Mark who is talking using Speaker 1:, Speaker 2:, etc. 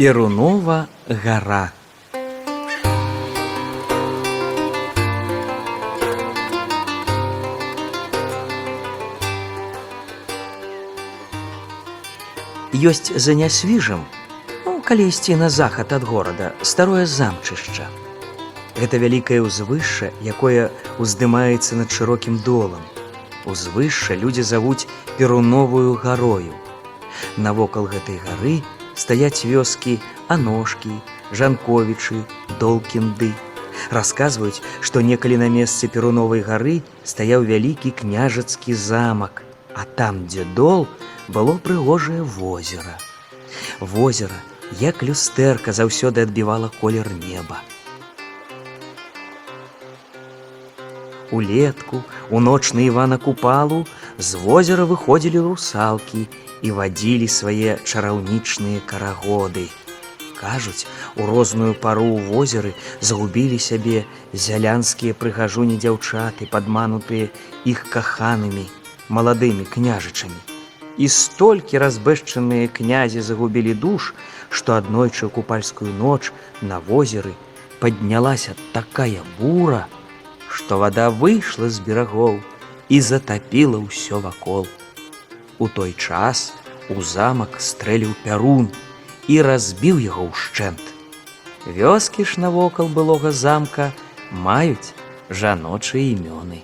Speaker 1: Перунова гора. Ёсць за нясвіжым, ну, калі ісці на захад ад горада, старое замчышча. Гэта вялікае ўзвышша, якое ўздымаецца над шырокім долам. Узвышша людзі завуць перуновую гарою. Навокал гэтай гары стаяць вёскі Аношкі, Жанковічы, Долкінды. Расказваюць, што некалі на месцы перуновай гары стаяў вялікі княжацкі замак, а там, дзе дол, было прыгожае возера. Возера, як люстэрка заўсёды адбівала колер неба. Улетку, у ноч на Івана Купалу з возера выходзілі русалкі і вадзілі свае чараўнічныя карагоды. Кажуць, у розную пару ў возеры загубілі сябе зялянскія прыгажуні дзяўчаты, падманутыя іх каханымі, маладымі княжычамі. І столькі разбэшчаныя князі загубілі душ, што аднойчы ў купальскую ноч на возеры паднялася такая бура, што вада выйшла з берагоў і затапіла ўсё вакол. У той час у замак стрэліў пярун і разбіў яго ўшчэнт. Вёскі ж навокал былога замка маюць жаночыя імёны.